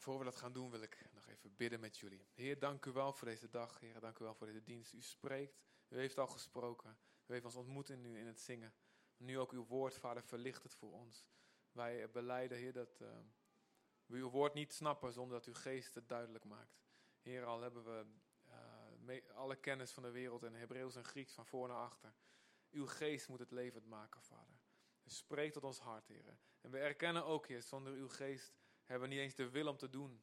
Voor we dat gaan doen wil ik nog even bidden met jullie. Heer, dank u wel voor deze dag. Heer, dank u wel voor deze dienst. U spreekt, u heeft al gesproken. U heeft ons ontmoet in, nu in het zingen. Nu ook uw woord, Vader, verlicht het voor ons. Wij beleiden, Heer, dat uh, we uw woord niet snappen zonder dat uw geest het duidelijk maakt. Heer, al hebben we uh, alle kennis van de wereld in Hebreeuws en Grieks van voor naar achter. Uw geest moet het levend maken, Vader. Dus spreek tot ons hart, Heer. En we erkennen ook, Heer, zonder uw geest hebben niet eens de wil om te doen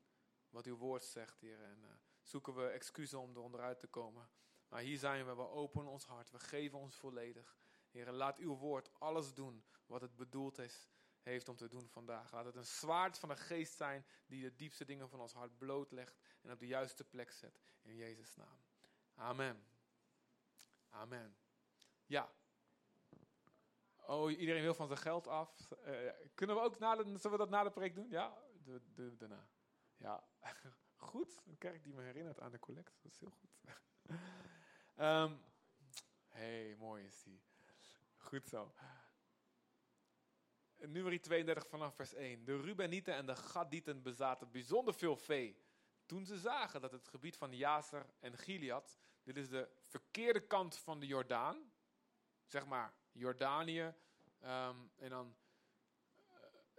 wat uw woord zegt, Heer. En uh, zoeken we excuses om er onderuit te komen. Maar hier zijn we, we openen ons hart, we geven ons volledig. Heer, laat uw woord alles doen wat het bedoeld is, heeft om te doen vandaag. Laat het een zwaard van de geest zijn die de diepste dingen van ons hart blootlegt en op de juiste plek zet. In Jezus' naam. Amen. Amen. Ja. Oh, iedereen wil van zijn geld af. Uh, kunnen we ook na zullen we dat na de preek doen? Ja, de, de, daarna. Ja, goed. Een kerk die me herinnert aan de collect. Dat is heel goed. um, hey, mooi is die. Goed zo. Nummer 32 vanaf vers 1. De Rubenieten en de Gadieten bezaten bijzonder veel vee. Toen ze zagen dat het gebied van Jazer en Gilead, dit is de verkeerde kant van de Jordaan, zeg maar Jordanië, um, en dan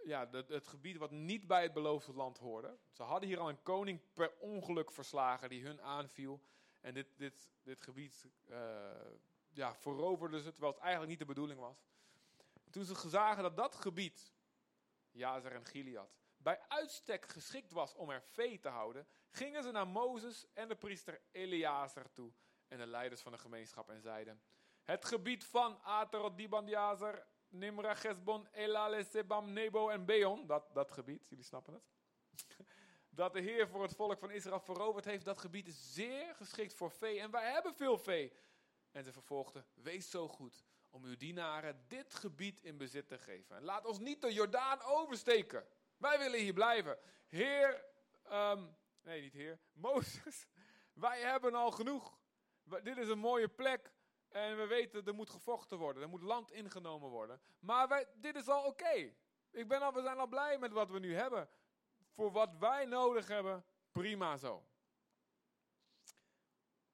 ja, het, het, gebied wat niet bij het beloofde land hoorde. Ze hadden hier al een koning per ongeluk verslagen die hun aanviel. En dit, dit, dit gebied uh, ja, veroverden ze, terwijl het eigenlijk niet de bedoeling was. En toen ze zagen dat dat gebied, Jazer en Gilead, bij uitstek geschikt was om er vee te houden, gingen ze naar Mozes en de priester Eleazar toe en de leiders van de gemeenschap en zeiden: Het gebied van Atarot, Dibandiazer, Nimra, Gesbon, Elale, Sebam, Nebo en Beon, dat, dat gebied, jullie snappen het, dat de Heer voor het volk van Israël veroverd heeft, dat gebied is zeer geschikt voor vee en wij hebben veel vee. En ze vervolgden: Wees zo goed om uw dienaren dit gebied in bezit te geven. En laat ons niet de Jordaan oversteken. Wij willen hier blijven. Heer, um, nee, niet Heer, Mozes, wij hebben al genoeg. Dit is een mooie plek. En we weten, er moet gevochten worden. Er moet land ingenomen worden. Maar wij, dit is al oké. Okay. We zijn al blij met wat we nu hebben. Voor wat wij nodig hebben, prima zo.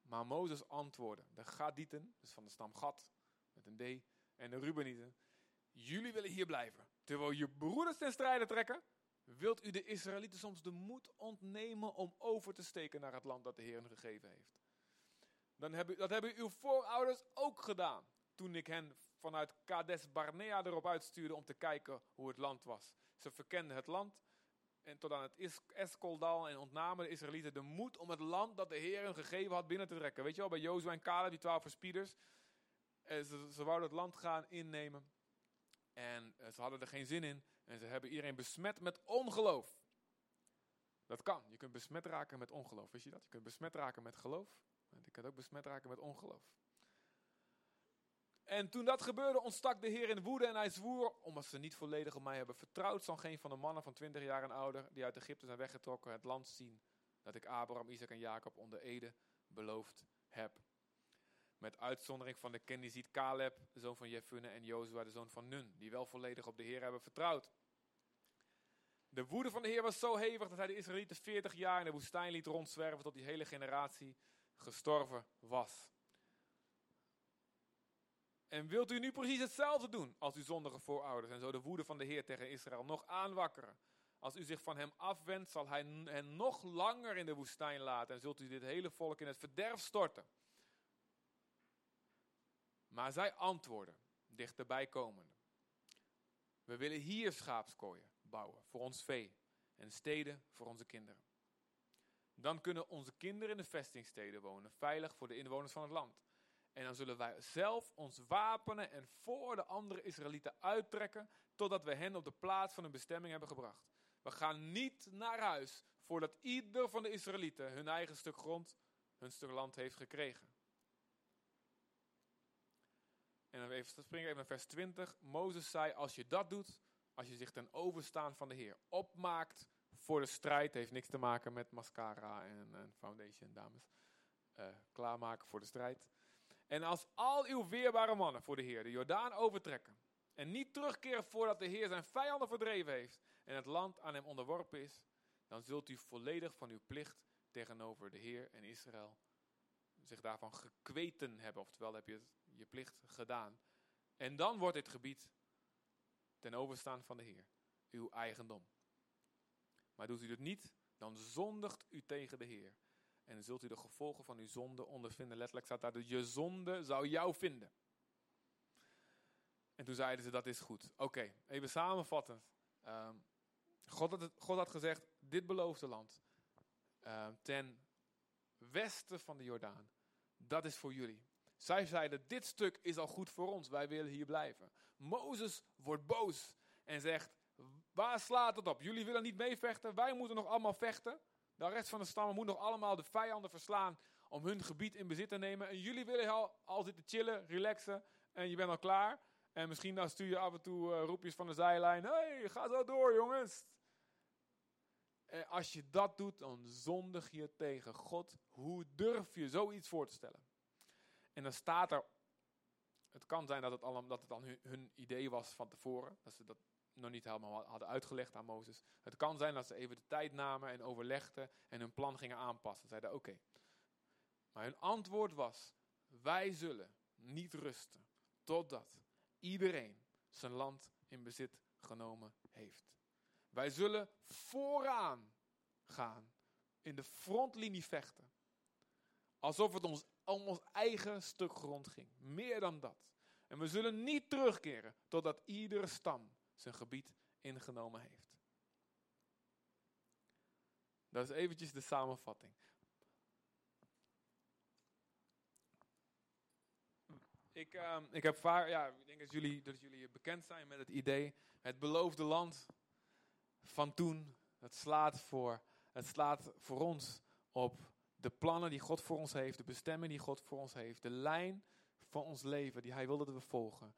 Maar Mozes antwoordde, de Gadieten, dus van de stam Gad, met een D, en de Rubenieten. Jullie willen hier blijven, terwijl je broeders ten strijde trekken. Wilt u de Israëlieten soms de moed ontnemen om over te steken naar het land dat de Heer hen gegeven heeft? Dan hebben, dat hebben uw voorouders ook gedaan. Toen ik hen vanuit Kades Barnea erop uitstuurde om te kijken hoe het land was. Ze verkenden het land en tot aan het Eskoldal en ontnamen de Israëlieten de moed om het land dat de Heer hen gegeven had binnen te trekken. Weet je wel, bij Jozua en Caleb, die twaalf verspieders. Eh, ze, ze wouden het land gaan innemen. En eh, ze hadden er geen zin in. En ze hebben iedereen besmet met ongeloof. Dat kan. Je kunt besmet raken met ongeloof. Wist je dat? Je kunt besmet raken met geloof. Kunt ook besmet raken met ongeloof. En toen dat gebeurde, ontstak de Heer in woede en hij zwoer, omdat ze niet volledig op mij hebben vertrouwd, zal geen van de mannen van twintig jaar en ouder, die uit Egypte zijn weggetrokken, het land zien dat ik Abraham, Isaac en Jacob onder Ede beloofd heb. Met uitzondering van de Keniziet Caleb, de zoon van Jefune, en Jozua, de zoon van Nun, die wel volledig op de Heer hebben vertrouwd. De woede van de Heer was zo hevig dat hij de Israëlieten 40 jaar in de woestijn liet rondzwerven tot die hele generatie gestorven was. En wilt u nu precies hetzelfde doen als uw zondige voorouders en zo de woede van de Heer tegen Israël nog aanwakkeren? Als u zich van hem afwendt, zal hij hen nog langer in de woestijn laten en zult u dit hele volk in het verderf storten. Maar zij antwoorden, dichterbij komende. We willen hier schaapskooien bouwen voor ons vee en steden voor onze kinderen. Dan kunnen onze kinderen in de vestingsteden wonen, veilig voor de inwoners van het land. En dan zullen wij zelf ons wapenen en voor de andere Israëlieten uittrekken, totdat we hen op de plaats van hun bestemming hebben gebracht. We gaan niet naar huis voordat ieder van de Israëlieten hun eigen stuk grond, hun stuk land heeft gekregen. En dan even, springen even naar vers 20. Mozes zei, als je dat doet, als je zich ten overstaan van de Heer opmaakt voor de strijd, heeft niks te maken met mascara en, en foundation, dames. Uh, klaarmaken voor de strijd. En als al uw weerbare mannen voor de Heer de Jordaan overtrekken en niet terugkeren voordat de Heer zijn vijanden verdreven heeft en het land aan hem onderworpen is, dan zult u volledig van uw plicht tegenover de Heer en Israël zich daarvan gekweten hebben. Oftewel heb je je plicht gedaan. En dan wordt dit gebied ten overstaan van de Heer, uw eigendom. Maar doet u het niet, dan zondigt u tegen de Heer. En zult u de gevolgen van uw zonde ondervinden. Letterlijk staat daar, dus je zonde zou jou vinden. En toen zeiden ze, dat is goed. Oké, even samenvattend. Um, God, had God, had gezegd, dit beloofde land, uh, ten westen van de Jordaan, dat is voor jullie. Zij zeiden, dit stuk is al goed voor ons, wij willen hier blijven. Mozes wordt boos en zegt, waar slaat het op? Jullie willen niet meevechten, wij moeten nog allemaal vechten. De rest van de stammen moet nog allemaal de vijanden verslaan om hun gebied in bezit te nemen. En jullie willen al, al zitten chillen, relaxen en je bent al klaar. En misschien dan stuur je af en toe uh, roepjes van de zijlijn. hey, ga zo door jongens. En als je dat doet, dan zondig je tegen God. Hoe durf je zoiets voor te stellen? En dan staat er, het kan zijn dat het, al, dat het dan hun, hun idee was van tevoren. Dat ze dat nog niet helemaal hadden uitgelegd aan Mozes. Het kan zijn dat ze even de tijd namen en overlegden en hun plan gingen aanpassen. Zeiden oké. Maar hun antwoord was, wij zullen niet rusten totdat iedereen zijn land in bezit genomen heeft. Wij zullen vooraan gaan, in de frontlinie vechten. Alsof het ons om ons eigen stuk grond ging. Meer dan dat. En we zullen niet terugkeren totdat iedere stam zijn gebied ingenomen heeft. Dat is eventjes de samenvatting. Ik, uh, ik heb vaak, ja, ik denk dat jullie, dat jullie bekend zijn met het idee, het beloofde land van toen, het slaat voor, het slaat voor ons op de plannen die God voor ons heeft, de bestemming die God voor ons heeft, de lijn van ons leven die Hij wil dat we volgen.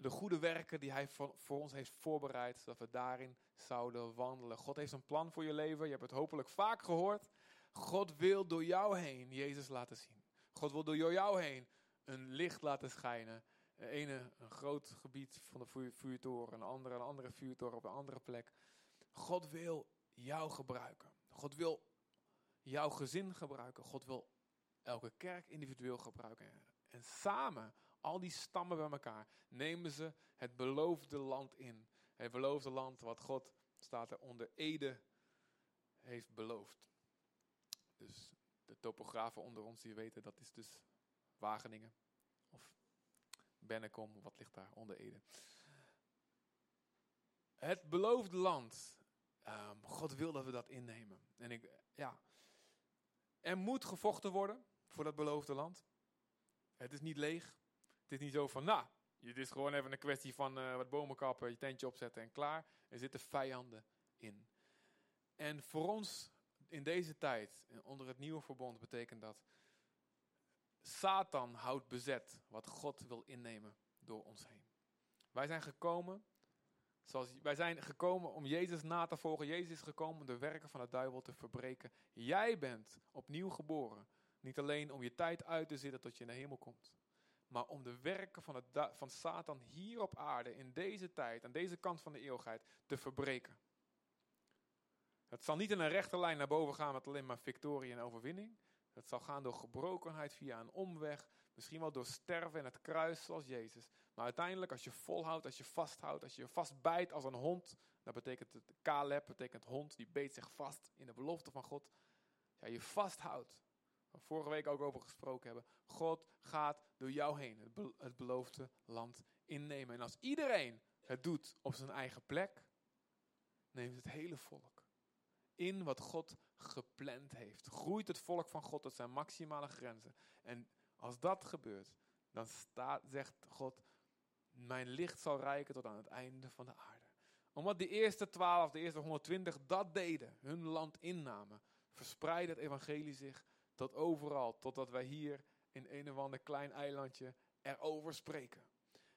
De goede werken die Hij voor, ons heeft voorbereid, zodat we daarin zouden wandelen. God heeft een plan voor je leven, je hebt het hopelijk vaak gehoord. God wil door jou heen Jezus laten zien. God wil door jou heen een licht laten schijnen. De ene een groot gebied van de vuurtoren, een andere een andere vuurtoren op een andere plek. God wil jou gebruiken. God wil jouw gezin gebruiken. God wil elke kerk individueel gebruiken. En samen, al die stammen bij elkaar, nemen ze het beloofde land in. Het beloofde land wat God, staat er onder Ede, heeft beloofd. Dus de topografen onder ons die weten, dat is dus Wageningen. Of Bennekom, wat ligt daar onder Ede. Het beloofde land. Um, God wil dat we dat innemen. En ik, ja, er moet gevochten worden voor dat beloofde land. Het is niet leeg. Het is niet zo van, nou, het is gewoon even een kwestie van uh, wat bomen kappen, je tentje opzetten en klaar. Er zitten vijanden in. En voor ons in deze tijd, onder het nieuwe verbond, betekent dat Satan houdt bezet wat God wil innemen door ons heen. Wij zijn gekomen, zoals, wij zijn gekomen om Jezus na te volgen. Jezus is gekomen om de werken van de duivel te verbreken. Jij bent opnieuw geboren. Niet alleen om je tijd uit te zitten tot je de hemel komt. Maar om de werken van, het, van Satan hier op aarde, in deze tijd, aan deze kant van de eeuwigheid, te verbreken. Het zal niet in een rechte lijn naar boven gaan met alleen maar victorie en overwinning. Het zal gaan door gebrokenheid via een omweg. Misschien wel door sterven in het kruis zoals Jezus. Maar uiteindelijk als je volhoudt, als je vasthoudt, als je je vastbijt als een hond. Dat betekent het Caleb, betekent hond, die beet zich vast in de belofte van God. Ja, je vasthoudt. Vorige week ook over gesproken hebben. God gaat door jou heen het, het beloofde land innemen. En als iedereen het doet op zijn eigen plek, neemt het hele volk in wat God gepland heeft. Groeit het volk van God tot zijn maximale grenzen. En als dat gebeurt, dan staat, zegt God, mijn licht zal reiken tot aan het einde van de aarde. Omdat de eerste twaalf, de eerste 120 dat deden, hun land innamen, verspreidde het evangelie zich tot overal, totdat wij hier in een of ander klein eilandje erover spreken.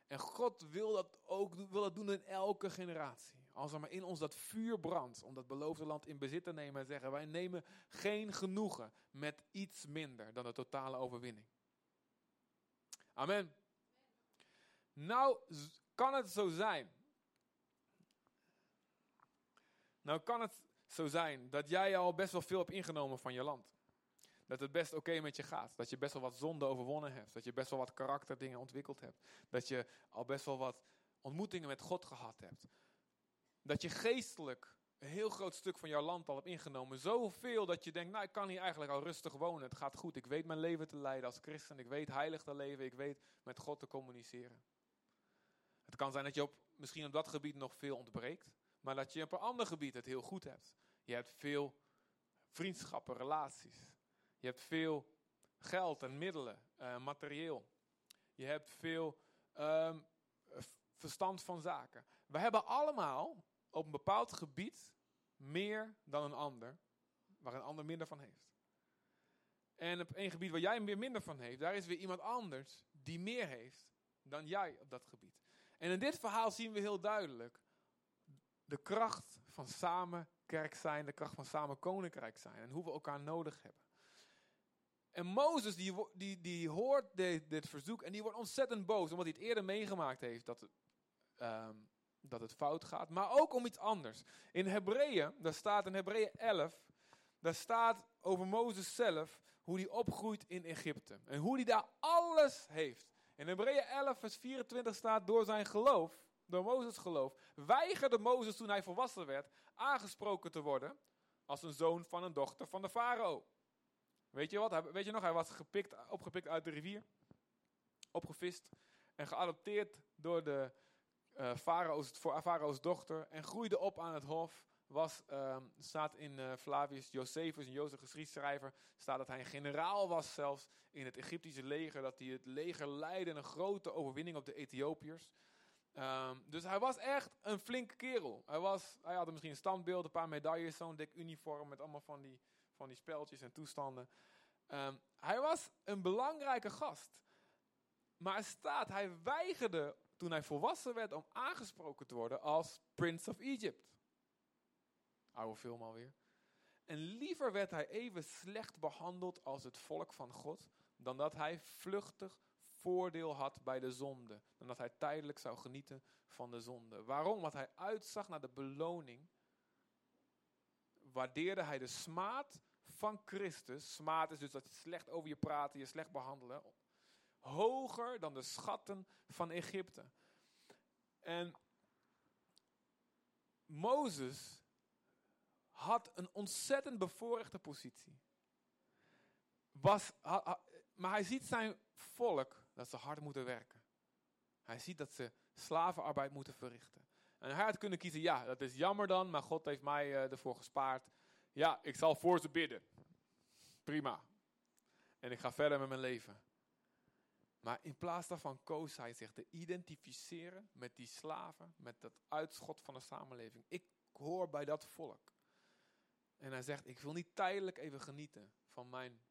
En God wil dat ook wil dat doen in elke generatie. Als er maar in ons dat vuur brandt om dat beloofde land in bezit te nemen en zeggen: wij nemen geen genoegen met iets minder dan de totale overwinning. Amen. Nou kan het zo zijn. Nou kan het zo zijn dat jij al best wel veel hebt ingenomen van je land. Dat het best oké met je gaat. Dat je best wel wat zonde overwonnen hebt. Dat je best wel wat karakterdingen ontwikkeld hebt. Dat je al best wel wat ontmoetingen met God gehad hebt. Dat je geestelijk een heel groot stuk van jouw land al hebt ingenomen. Zoveel dat je denkt, nou ik kan hier eigenlijk al rustig wonen. Het gaat goed. Ik weet mijn leven te leiden als christen. Ik weet heilig te leven. Ik weet met God te communiceren. Het kan zijn dat je op, misschien op dat gebied nog veel ontbreekt. Maar dat je op een ander gebied het heel goed hebt. Je hebt veel vriendschappen, relaties. Je hebt veel geld en middelen, uh, materieel. Je hebt veel um, verstand van zaken. We hebben allemaal op een bepaald gebied meer dan een ander, waar een ander minder van heeft. En op één gebied waar jij weer minder van heeft, daar is weer iemand anders die meer heeft dan jij op dat gebied. En in dit verhaal zien we heel duidelijk de kracht van samen kerk zijn, de kracht van samen koninkrijk zijn en hoe we elkaar nodig hebben. En Mozes die, die, die hoort dit, dit verzoek en die wordt ontzettend boos omdat hij het eerder meegemaakt heeft dat ehm, dat het fout gaat. Maar ook om iets anders. In Hebreeën, daar staat in Hebreeën 11, daar staat over Mozes zelf hoe hij opgroeit in Egypte. En hoe hij daar alles heeft. In Hebreeën 11 vers 24 staat door zijn geloof, door Mozes geloof, weigerde Mozes toen hij volwassen werd aangesproken te worden als een zoon van een dochter van de farao. Weet je wat? Weet je nog? Hij was gepikt, opgepikt uit de rivier. Opgevist. En geadopteerd door de uh, farao's, farao's dochter. En groeide op aan het hof. Was, uh, staat in uh, Flavius Josephus, een Jozef geschiedschrijver, staat dat hij een generaal was zelfs in het Egyptische leger. Dat hij het leger leidde een grote overwinning op de Ethiopiërs. Um, dus hij was echt een flinke kerel. Hij, was, hij had misschien een standbeeld, een paar medailles, zo'n dik uniform met allemaal van die van die speltjes en toestanden. Um, hij was een belangrijke gast. Maar staat, hij weigerde toen hij volwassen werd om aangesproken te worden als Prince of Egypt. Oude film alweer. En liever werd hij even slecht behandeld als het volk van God, dan dat hij vluchtig voordeel had bij de zonde. Dan dat hij tijdelijk zou genieten van de zonde. Waarom? Want hij uitzag naar de beloning waardeerde hij de smaad van Christus. Smaad is dus dat je slecht over je praten, je slecht behandelen. Hoger dan de schatten van Egypte. En Mozes had een ontzettend bevoorrechte positie. Was, maar hij ziet zijn volk dat ze hard moeten werken. Hij ziet dat ze slavenarbeid moeten verrichten. En hij had kunnen kiezen, ja, dat is jammer dan, maar God heeft mij uh, ervoor gespaard. Ja, ik zal voor ze bidden. Prima. En ik ga verder met mijn leven. Maar in plaats daarvan koos hij zich te identificeren met die slaven, met dat uitschot van de samenleving. Ik hoor bij dat volk. En hij zegt, ik wil niet tijdelijk even genieten van mijn,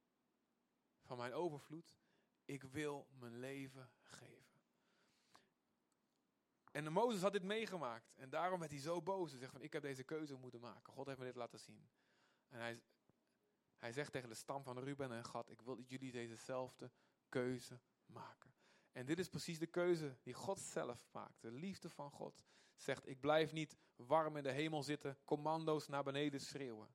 van mijn overvloed. Ik wil mijn leven geven. En Mozes had dit meegemaakt. En daarom werd hij zo boos. Hij zegt van, ik heb deze keuze moeten maken. God heeft me dit laten zien. En hij, hij zegt tegen de stam van Ruben en Gad, ik wil dat jullie dezezelfde keuze maken. En dit is precies de keuze die God zelf maakt. De liefde van God zegt, ik blijf niet warm in de hemel zitten, commando's naar beneden schreeuwen.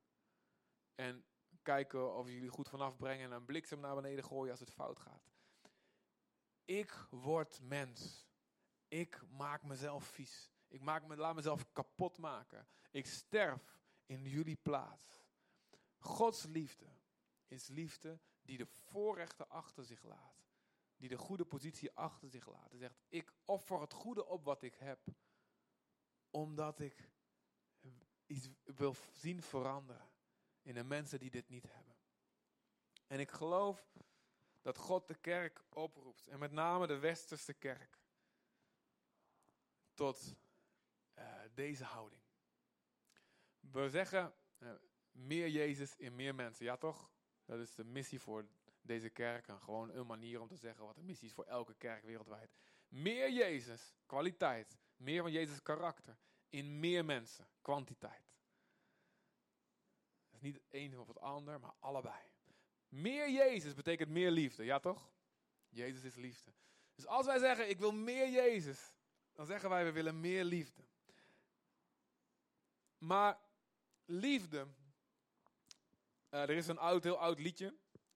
En kijken of jullie goed vanaf brengen en een bliksem naar beneden gooien als het fout gaat. Ik word mens. Ik maak mezelf vies. Ik maak me, laat mezelf kapot maken. Ik sterf in jullie plaats. Gods liefde is liefde die de voorrechten achter zich laat. Die de goede positie achter zich laat. Hij zegt, ik offer het goede op wat ik heb. Omdat ik iets wil zien veranderen in de mensen die dit niet hebben. En ik geloof dat God de kerk oproept. En met name de westerse kerk tot uh, deze houding. We zeggen uh, meer Jezus in meer mensen, ja toch? Dat is de missie voor deze kerk en gewoon een manier om te zeggen wat de missie is voor elke kerk wereldwijd. Meer Jezus, kwaliteit, meer van Jezus karakter in meer mensen, kwantiteit. Is niet het een of het ander, maar allebei. Meer Jezus betekent meer liefde, ja toch? Jezus is liefde. Dus als wij zeggen, ik wil meer Jezus, dan zeggen wij we willen meer liefde. Maar liefde. Eh, er is een oud, heel oud liedje.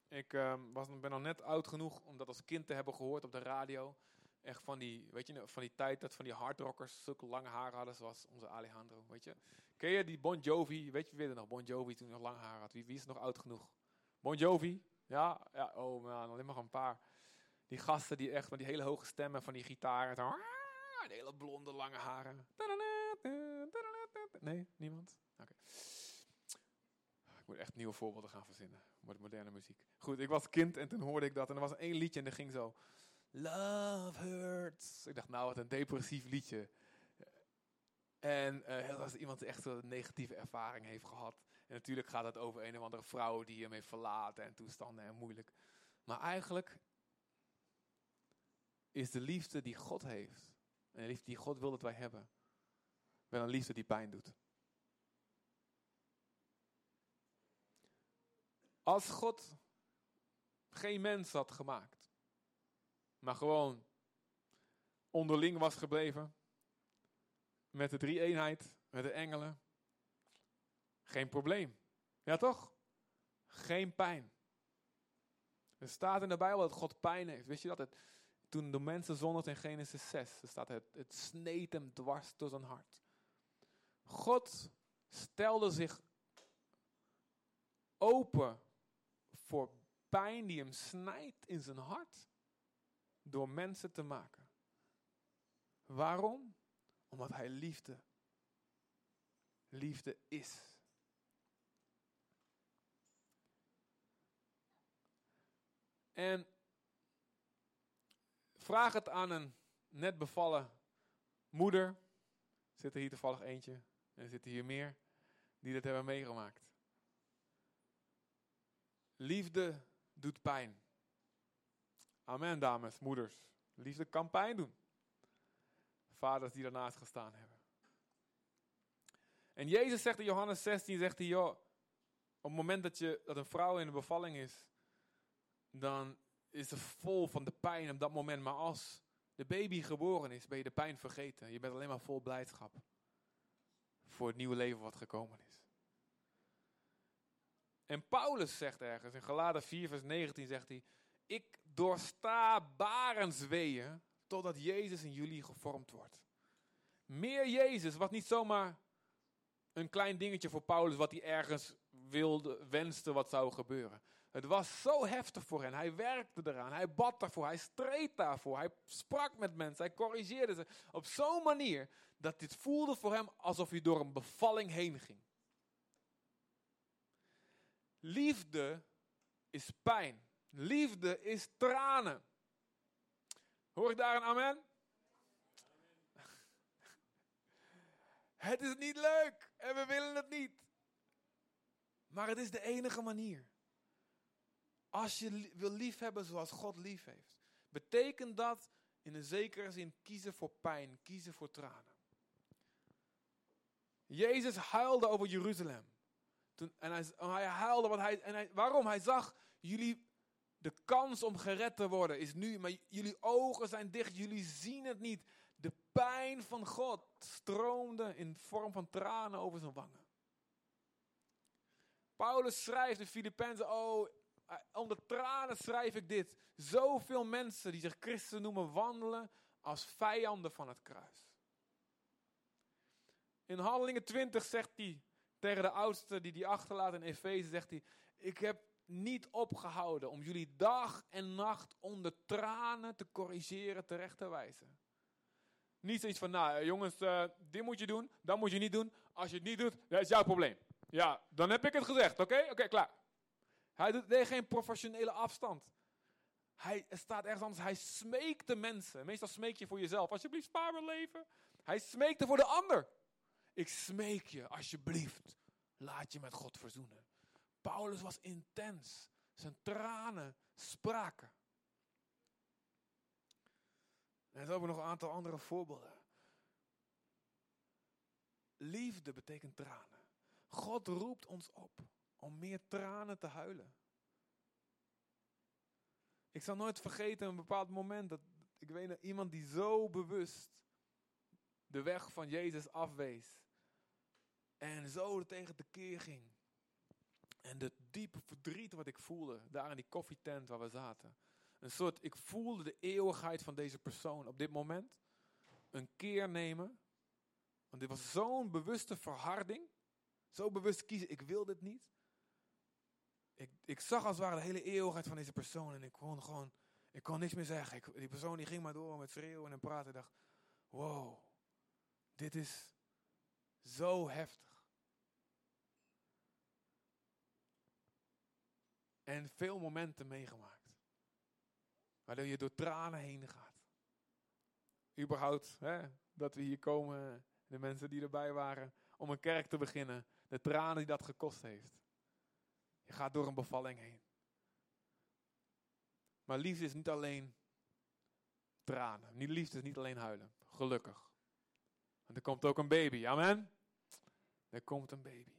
Ik ehm, was, ben nog net oud genoeg om dat als kind te hebben gehoord op de radio. Echt van die, weet je, van die tijd dat van die hardrockers zulke lange haar hadden, zoals onze Alejandro, weet je. Ken je die Bon Jovi, weet je wie er nog, Bon Jovi toen hij nog lang haar had? Wie, is nog oud genoeg? Bon Jovi? Ja? Ja, oh man, alleen maar een paar. Die gasten die echt met die hele hoge stemmen van die gitaar. Die hele blonde lange haren. Nee, niemand? Oké. Ik moet echt nieuwe voorbeelden gaan verzinnen. Met moderne muziek. Goed, ik was kind en toen hoorde ik dat. En er was één liedje en dat ging zo. Love hurts. Ik dacht, nou, wat een depressief liedje. En uh, als iemand echt een negatieve ervaring heeft gehad. En natuurlijk gaat het over een of andere vrouw die hem heeft verlaten en toestanden en moeilijk. Maar eigenlijk is de liefde die God heeft. En de liefde die God wil dat wij hebben. Wel een liefde die pijn doet. Als God geen mens had gemaakt, maar gewoon onderling was gebleven, met de drie eenheid, met de engelen, geen probleem. Ja toch? Geen pijn. Er staat in de Bijbel dat God pijn heeft. Wist je dat? Het, toen de mensen zondigden in Genesis 6, er staat het, het sneed hem dwars door zijn hart. God stelde zich open voor pijn die hem snijdt in zijn hart door mensen te maken. Waarom? Omdat hij liefde, liefde is. En vraag het aan een net bevallen moeder. Zit er hier toevallig eentje en er zitten hier meer die dat hebben meegemaakt. Liefde doet pijn. Amen, dames, moeders. Liefde kan pijn doen. Vaders die daarnaast gestaan hebben. En Jezus zegt in Johannes 16, zegt hij, joh, op het moment dat, je, dat een vrouw in de bevalling is, dan is ze vol van de pijn op dat moment. Maar als de baby geboren is, ben je de pijn vergeten. Je bent alleen maar vol blijdschap voor het nieuwe leven wat gekomen is. En Paulus zegt ergens, in Galaten 4 vers 19 zegt hij, ik doorsta barensweeën totdat Jezus in jullie gevormd wordt. Meer Jezus, wat niet zomaar een klein dingetje voor Paulus, wat hij ergens wilde, wenste wat zou gebeuren. Het was zo heftig voor hen. Hij werkte eraan. Hij bad daarvoor. Hij streed daarvoor. Hij sprak met mensen. Hij corrigeerde ze. Op zo'n manier dat dit voelde voor hem alsof hij door een bevalling heen ging. Liefde is pijn. Liefde is tranen. Hoor ik daar een amen? Het is niet leuk en we willen het niet. Maar het is de enige manier. Als je wil liefhebben zoals God lief heeft, betekent dat in een zekere zin kiezen voor pijn, kiezen voor tranen. Jezus huilde over Jeruzalem. Toen, en hij, huilde, want hij, en hij, waarom? Hij zag, jullie, de kans om gered te worden is nu, maar jullie ogen zijn dicht, jullie zien het niet. De pijn van God stroomde in vorm van tranen over zijn wangen. Paulus schrijft in Filippenzen, oh, onder tranen schrijf ik dit. Zoveel mensen die zich christen noemen wandelen als vijanden van het kruis. In Handelingen 20 zegt hij tegen de oudste die die achterlaat in Efeze, zegt hij, ik heb niet opgehouden om jullie dag en nacht onder tranen te corrigeren, terecht te wijzen. Niet zoiets van, nou eh, jongens, uh, dit moet je doen, dat moet je niet doen. Als je het niet doet, dat is jouw probleem. Ja, dan heb ik het gezegd, oké? Oké, klaar. Hij doet nee, geen professionele afstand. Hij staat ergens anders. Hij smeekt de mensen. Meestal smeek je voor jezelf. Alsjeblieft, spaar mijn leven. Hij smeekte voor de ander. Ik smeek je, alsjeblieft. Laat je met God verzoenen. Paulus was intens. Zijn tranen spraken. En zo hebben we nog een aantal andere voorbeelden. Liefde betekent tranen. God roept ons op om meer tranen te huilen. Ik zal nooit vergeten een bepaald moment dat ik weet iemand die zo bewust de weg van Jezus afwees. En zo tegen de keer ging. En de diepe verdriet wat ik voelde, daar in die koffietent waar we zaten. Een soort, ik voelde de eeuwigheid van deze persoon op dit moment. Een keer nemen. Want dit was zo'n bewuste verharding. Zo bewust kiezen, ik wil dit niet. Ik, ik zag als het ware de hele eeuwigheid van deze persoon. En ik kon gewoon, ik kon niks meer zeggen. Ik, die persoon die ging maar door met schreeuwen en praten. Ik dacht, wow, dit is zo heftig. En veel momenten meegemaakt. Waardoor je door tranen heen gaat. Überhaupt, hè, dat we hier komen, de mensen die erbij waren, om een kerk te beginnen. De tranen die dat gekost heeft. Gaat door een bevalling heen. Maar liefde is niet alleen tranen. Liefde is niet alleen huilen. Gelukkig. Want er komt ook een baby. Amen. Er komt een baby.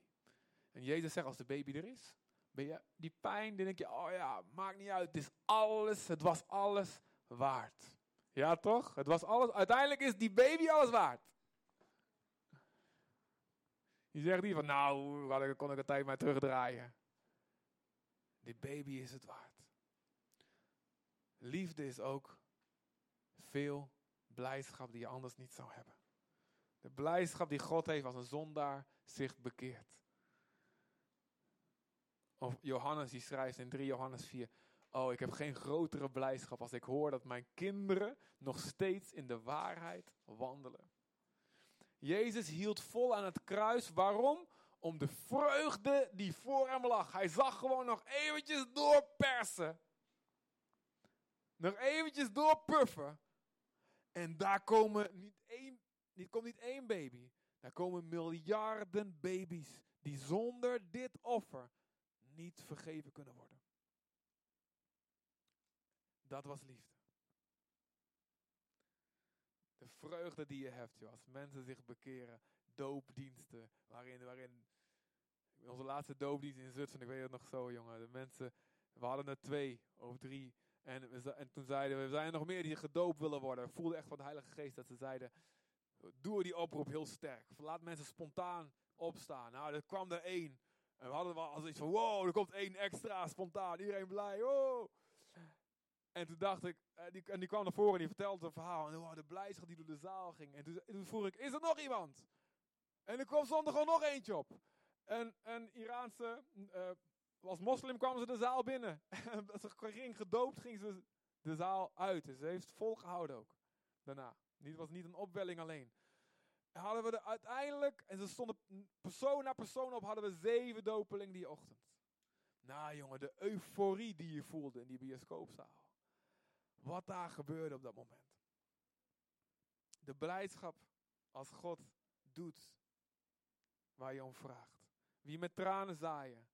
En Jezus zegt, als de baby er is, ben je die pijn, dan denk je, oh ja, maakt niet uit. Het is alles, het was alles waard. Ja toch? Het was alles, uiteindelijk is die baby alles waard. Je zegt niet van, nou, kon ik een tijd maar terugdraaien. Die baby is het waard. Liefde is ook veel blijdschap die je anders niet zou hebben. De blijdschap die God heeft als een zondaar zich bekeert. Of Johannes die schrijft in 3 Johannes 4. Oh, ik heb geen grotere blijdschap als ik hoor dat mijn kinderen nog steeds in de waarheid wandelen. Jezus hield vol aan het kruis. Waarom? Om de vreugde die voor hem lag. Hij zag gewoon nog eventjes doorpersen. Nog eventjes doorpuffen. En daar komen niet één, niet, komt niet één baby. Daar komen miljarden baby's die zonder dit offer niet vergeven kunnen worden. Dat was liefde. De vreugde die je hebt, joh, als mensen zich bekeren, doopdiensten, waarin, waarin onze laatste doopdienst in Zutphen, ik weet het nog zo, jongen, de mensen, we hadden er twee of drie, en, en toen zeiden we, er zijn er nog meer die gedoopt willen worden. We voelden echt van de Heilige Geest dat ze zeiden, doe die oproep heel sterk. Laat mensen spontaan opstaan. Nou, er kwam er één. En we hadden wel als iets van, wow, er komt één extra spontaan. Iedereen blij, wow. En toen dacht ik, en die, en die kwam naar voren en die vertelde een verhaal. En wow, de blijdschap die door de zaal ging. En toen, vroeg ik, is er nog iemand? En er kwam zondag gewoon nog eentje op. En een Iraanse, uh, als moslim kwam ze de zaal binnen. En als ze ging gedoopt, ging ze de zaal uit. Ze heeft volgehouden ook. Daarna. Het was niet een opwelling alleen hadden we er uiteindelijk, en ze stonden persoon na persoon op, hadden we zeven dopelingen die ochtend. Nou jongen, de euforie die je voelde in die bioscoopzaal. Wat daar gebeurde op dat moment. De blijdschap als God doet waar je om vraagt. Wie met tranen zaaien,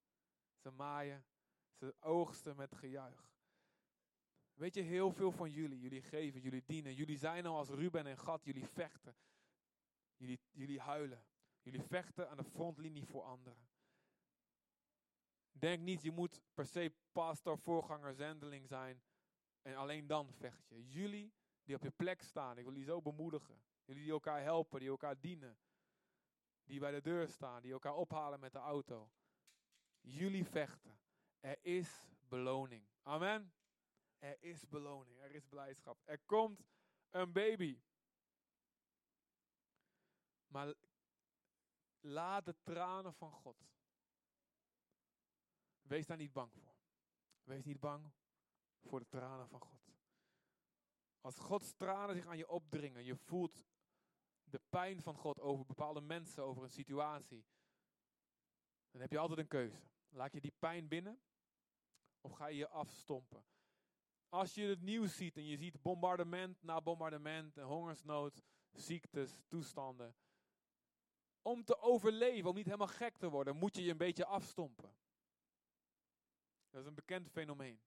ze maaien, ze oogsten met gejuich. Weet je, heel veel van jullie, jullie geven, jullie dienen, jullie zijn al als Ruben en Gad, jullie vechten. Jullie, jullie huilen. Jullie vechten aan de frontlinie voor anderen. Denk niet, je moet per se pastor, voorganger, zendeling zijn. En alleen dan vecht je. Jullie die op je plek staan, ik wil jullie zo bemoedigen. Jullie die elkaar helpen, die elkaar dienen. Die bij de deur staan, die elkaar ophalen met de auto. Jullie vechten. Er is beloning. Amen. Er is beloning, er is blijdschap. Er komt een baby. Maar laat de tranen van God. Wees daar niet bang voor. Wees niet bang voor de tranen van God. Als Gods tranen zich aan je opdringen, je voelt de pijn van God over bepaalde mensen, over een situatie, dan heb je altijd een keuze. Laat je die pijn binnen of ga je je afstompen? Als je het nieuws ziet en je ziet bombardement na bombardement, hongersnood, ziektes, toestanden, om te overleven, om niet helemaal gek te worden, moet je je een beetje afstompen. Dat is een bekend fenomeen.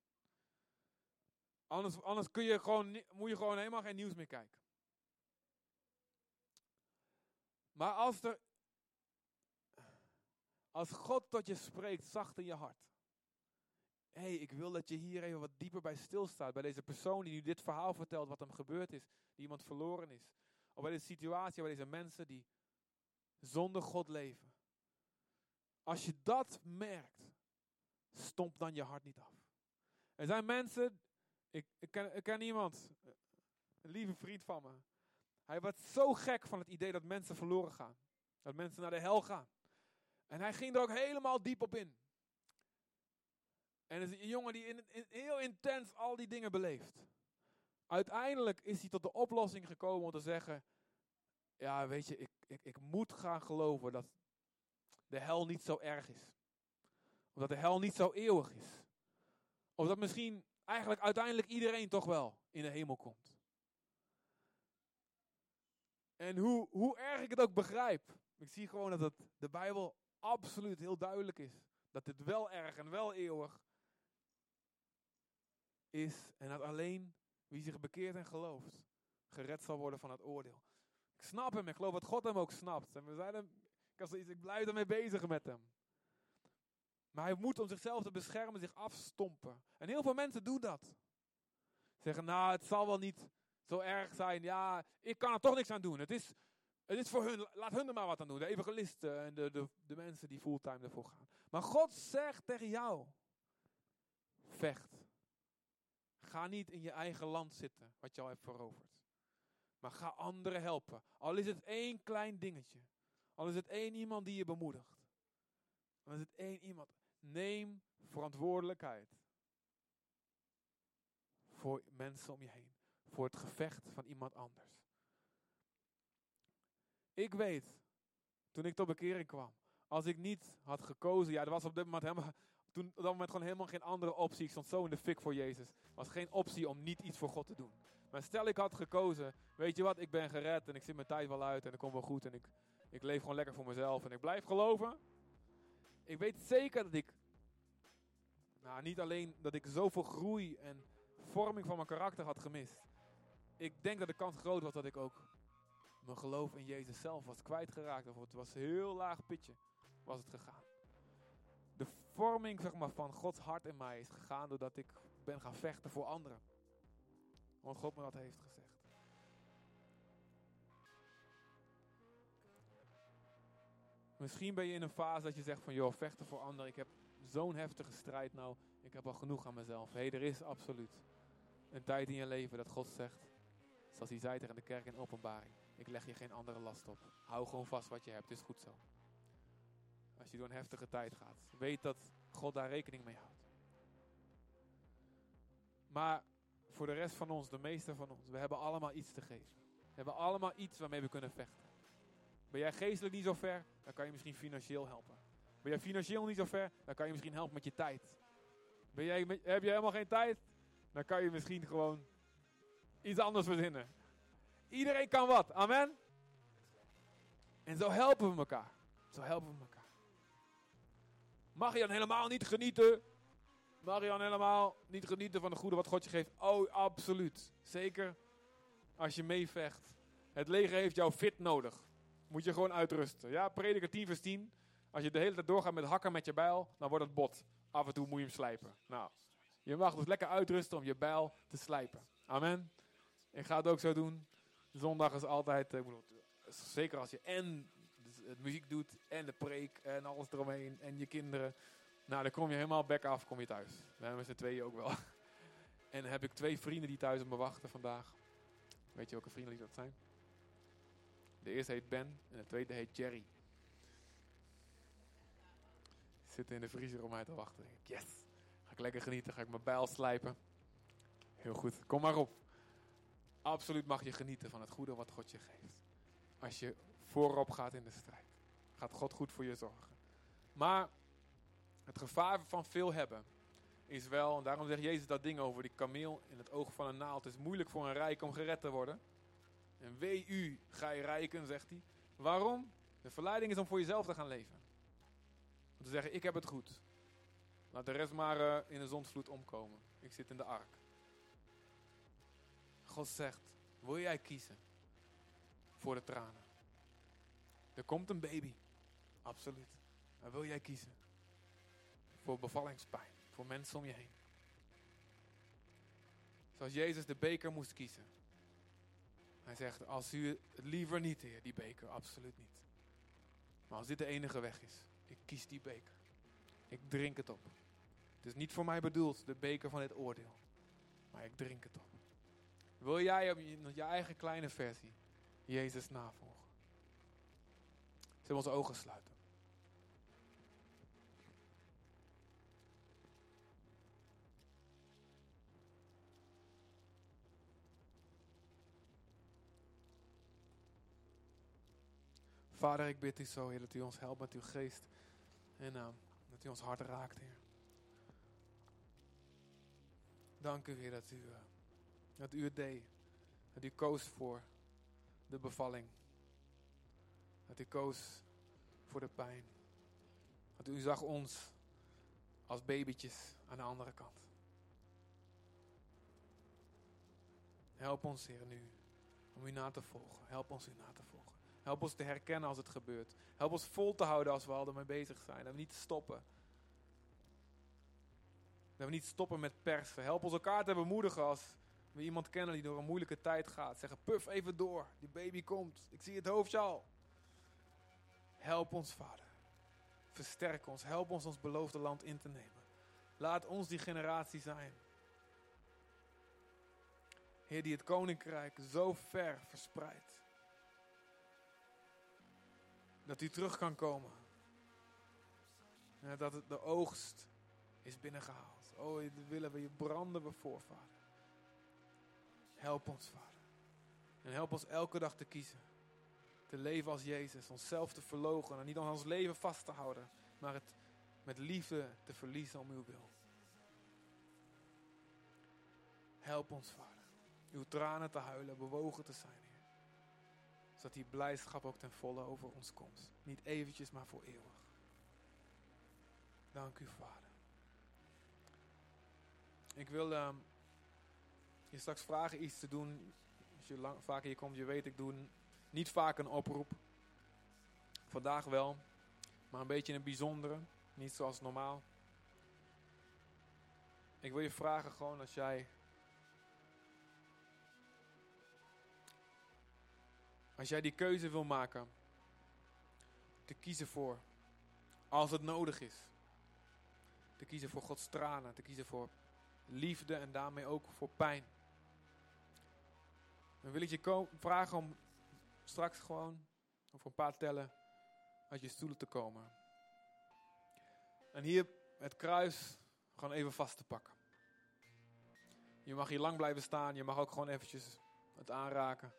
Anders, anders kun je gewoon, moet je gewoon helemaal geen nieuws meer kijken. Maar als, er, als God tot je spreekt, zacht in je hart. Hé, hey, ik wil dat je hier even wat dieper bij stilstaat. Bij deze persoon die nu dit verhaal vertelt, wat hem gebeurd is. Die iemand verloren is. Of bij deze situatie, bij deze mensen die zonder God leven. Als je dat merkt, stomp dan je hart niet af. Er zijn mensen, ik, ken, ik ken iemand, een lieve vriend van me. Hij werd zo gek van het idee dat mensen verloren gaan. Dat mensen naar de hel gaan. En hij ging er ook helemaal diep op in. En is een jongen die in, heel intens al die dingen beleeft. Uiteindelijk is hij tot de oplossing gekomen om te zeggen: Ja, weet je, ik, ik, ik moet gaan geloven dat de hel niet zo erg is. Of dat de hel niet zo eeuwig is. Of dat misschien eigenlijk uiteindelijk iedereen toch wel in de hemel komt. En hoe, hoe erg ik het ook begrijp, ik zie gewoon dat het de Bijbel absoluut heel duidelijk is. Dat het wel erg en wel eeuwig is. En dat alleen wie zich bekeert en gelooft, gered zal worden van het oordeel. Ik snap hem, ik geloof dat God hem ook snapt. En we zijn hem, ik, zoiets, ik blijf ermee bezig met hem. Maar hij moet om zichzelf te beschermen, zich afstompen. En heel veel mensen doen dat. Zeggen, nou, het zal wel niet zo erg zijn. Ja, ik kan er toch niks aan doen. Het is, het is voor hun, laat hun er maar wat aan doen. De evangelisten en de, de, de mensen die fulltime ervoor gaan. Maar God zegt tegen jou, vecht. Ga niet in je eigen land zitten, wat je al hebt veroverd. Maar ga anderen helpen. Al is het één klein dingetje. Al is het één iemand die je bemoedigt. Al is het één iemand. Neem verantwoordelijkheid. Voor mensen om je heen. Voor het gevecht van iemand anders. Ik weet, toen ik tot bekering kwam, als ik niet had gekozen, ja, er was op moment helemaal, toen op dat moment gewoon helemaal geen andere optie. Ik stond zo in de fik voor Jezus. Er was geen optie om niet iets voor God te doen. Maar stel ik had gekozen, weet je wat, ik ben gered en ik zit mijn tijd wel uit en het komt wel goed en ik, ik leef gewoon lekker voor mezelf en ik blijf geloven. Ik weet zeker dat ik, nou niet alleen dat ik zoveel groei en vorming van mijn karakter had gemist. Ik denk dat de kans groot was dat ik ook mijn geloof in Jezus zelf was kwijtgeraakt. Of het was heel laag pitje was het gegaan. De vorming zeg maar, van Gods hart in mij is gegaan doordat ik ben gaan vechten voor anderen. Want God me dat heeft gezegd. Misschien ben je in een fase dat je zegt van, joh, vechten voor anderen. Ik heb zo'n heftige strijd nou. Ik heb al genoeg aan mezelf. Hé, er is absoluut een tijd in je leven dat God zegt, zoals hij zei tegen de kerk in openbaring. Ik leg je geen andere last op. Hou gewoon vast wat je hebt, het is goed zo. Als je door een heftige tijd gaat. Weet dat God daar rekening mee houdt. Maar voor de rest van ons, de meeste van ons, we hebben allemaal iets te geven. We hebben allemaal iets waarmee we kunnen vechten. Ben jij geestelijk niet zo ver, dan kan je misschien financieel helpen. Ben jij financieel niet zo ver, dan kan je misschien helpen met je tijd. Ben jij, heb je helemaal geen tijd, dan kan je misschien gewoon iets anders verzinnen. Iedereen kan wat, amen? En zo helpen we elkaar. Zo helpen we elkaar. Mag je dan helemaal niet genieten? Mag je dan helemaal niet genieten van de goede wat God je geeft? Oh, absoluut. Zeker als je meevecht. Het leger heeft jou fit nodig. Moet je gewoon uitrusten. Ja, prediker 10 vers 10. Als je de hele tijd doorgaat met hakken met je bijl, dan wordt het bot. Af en toe moet je hem slijpen. Nou, je mag dus lekker uitrusten om je bijl te slijpen. Amen. Ik ga het ook zo doen. Zondag is altijd, ik bedoel, zeker als je en het muziek doet en de preek en alles eromheen en je kinderen. Nou, dan kom je helemaal back af, kom je thuis. We hebben z'n tweeën ook wel. En heb ik twee vrienden die thuis op me wachten vandaag. Weet je welke vrienden die dat zijn? De eerste heet Ben en de tweede heet Jerry. Zitten in de vriezer om mij te wachten. Yes! Ga ik lekker genieten, ga ik mijn bijl slijpen. Heel goed, kom maar op. Absoluut mag je genieten van het goede wat God je geeft. Als je voorop gaat in de strijd. Gaat God goed voor je zorgen. Maar het gevaar van veel hebben is wel, en daarom zegt Jezus dat ding over die kameel in het oog van een naald. Het is moeilijk voor een rijk om gered te worden. En wee u, ga je rijken, zegt hij. Waarom? De verleiding is om voor jezelf te gaan leven. Om te zeggen, ik heb het goed. Laat de rest maar uh, in de zonsvloed omkomen. Ik zit in de ark. God zegt, wil jij kiezen voor de tranen? Er komt een baby, absoluut. Maar wil jij kiezen voor bevallingspijn, voor mensen om je heen? Zoals Jezus de beker moest kiezen. Hij zegt, als u het liever niet, heer, die beker, absoluut niet. Maar als dit de enige weg is, Ik kies die beker. Ik drink het op. Het is niet voor mij bedoeld, de beker van dit oordeel. Maar ik drink het op. Wil jij op je, eigen kleine versie Jezus navolgen? Zullen we onze ogen sluiten? Vader, ik bid u zo, Heer, dat u ons helpt met uw geest. En uh, dat u ons hart raakt, Heer. Dank u, Heer, dat u, uh, dat u het deed. Dat u koos voor de bevalling. Dat u koos voor de pijn. Dat u zag ons als babytjes aan de andere kant. Help ons, Heer, nu om u na te volgen. Help ons u na te volgen. Help ons te herkennen als het gebeurt. Help ons vol te houden als we al ermee bezig zijn. Dat we niet stoppen. Dat we niet stoppen met persen. Help ons elkaar te bemoedigen als we iemand kennen die door een moeilijke tijd gaat. Zeggen, puf even door. Die baby komt. Ik zie het hoofdje al. Help ons, Vader. Versterk ons. Help ons ons beloofde land in te nemen. Laat ons die generatie zijn. Heer, die het koninkrijk zo ver verspreidt dat u terug kan komen. En dat de oogst is binnengehaald. Oh, willen we je branden we voor, Vader. Help ons, Vader. En help ons elke dag te kiezen. Te leven als Jezus. Onszelf te verlogen. En niet aan ons leven vast te houden. Maar het met liefde te verliezen om uw wil. Help ons, Vader. Uw tranen te huilen, bewogen te zijn zodat die blijdschap ook ten volle over ons komt. Niet eventjes, maar voor eeuwig. Dank u, Vader. Ik wil uh, je straks vragen iets te doen. Als je lang, vaker hier komt, je weet, ik doe niet vaak een oproep. Vandaag wel, maar een beetje een bijzondere. Niet zoals normaal. Ik wil je vragen gewoon als jij Als jij die keuze wil maken, te kiezen voor, als het nodig is, te kiezen voor Gods tranen, te kiezen voor liefde en daarmee ook voor pijn. Dan wil ik je vragen om straks gewoon, over een paar tellen, uit je stoelen te komen. En hier het kruis gewoon even vast te pakken. Je mag hier lang blijven staan, je mag ook gewoon eventjes het aanraken.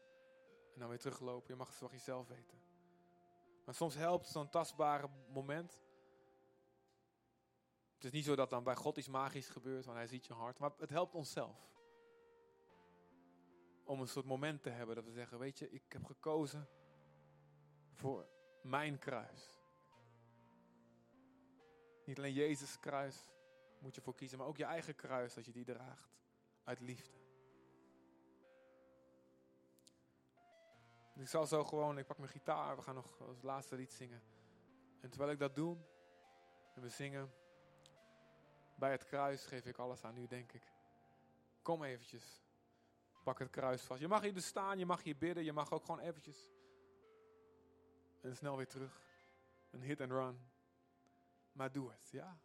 En dan weer teruglopen. Je mag het voor jezelf weten. Maar soms helpt zo'n tastbare moment. Het is niet zo dat dan bij God iets magisch gebeurt, want hij ziet je hart. Maar het helpt onszelf. Om een soort moment te hebben dat we zeggen, weet je, ik heb gekozen voor mijn kruis. Niet alleen Jezus' kruis moet je voor kiezen, maar ook je eigen kruis dat je die draagt uit liefde. ik zal zo gewoon, ik pak mijn gitaar, we gaan nog als laatste lied zingen. En terwijl ik dat doe, en we zingen, bij het kruis geef ik alles aan u, denk ik. Kom eventjes, pak het kruis vast. Je mag hier dus staan, je mag hier bidden, je mag ook gewoon eventjes. En snel weer terug. Een hit and run. Maar doe het, ja.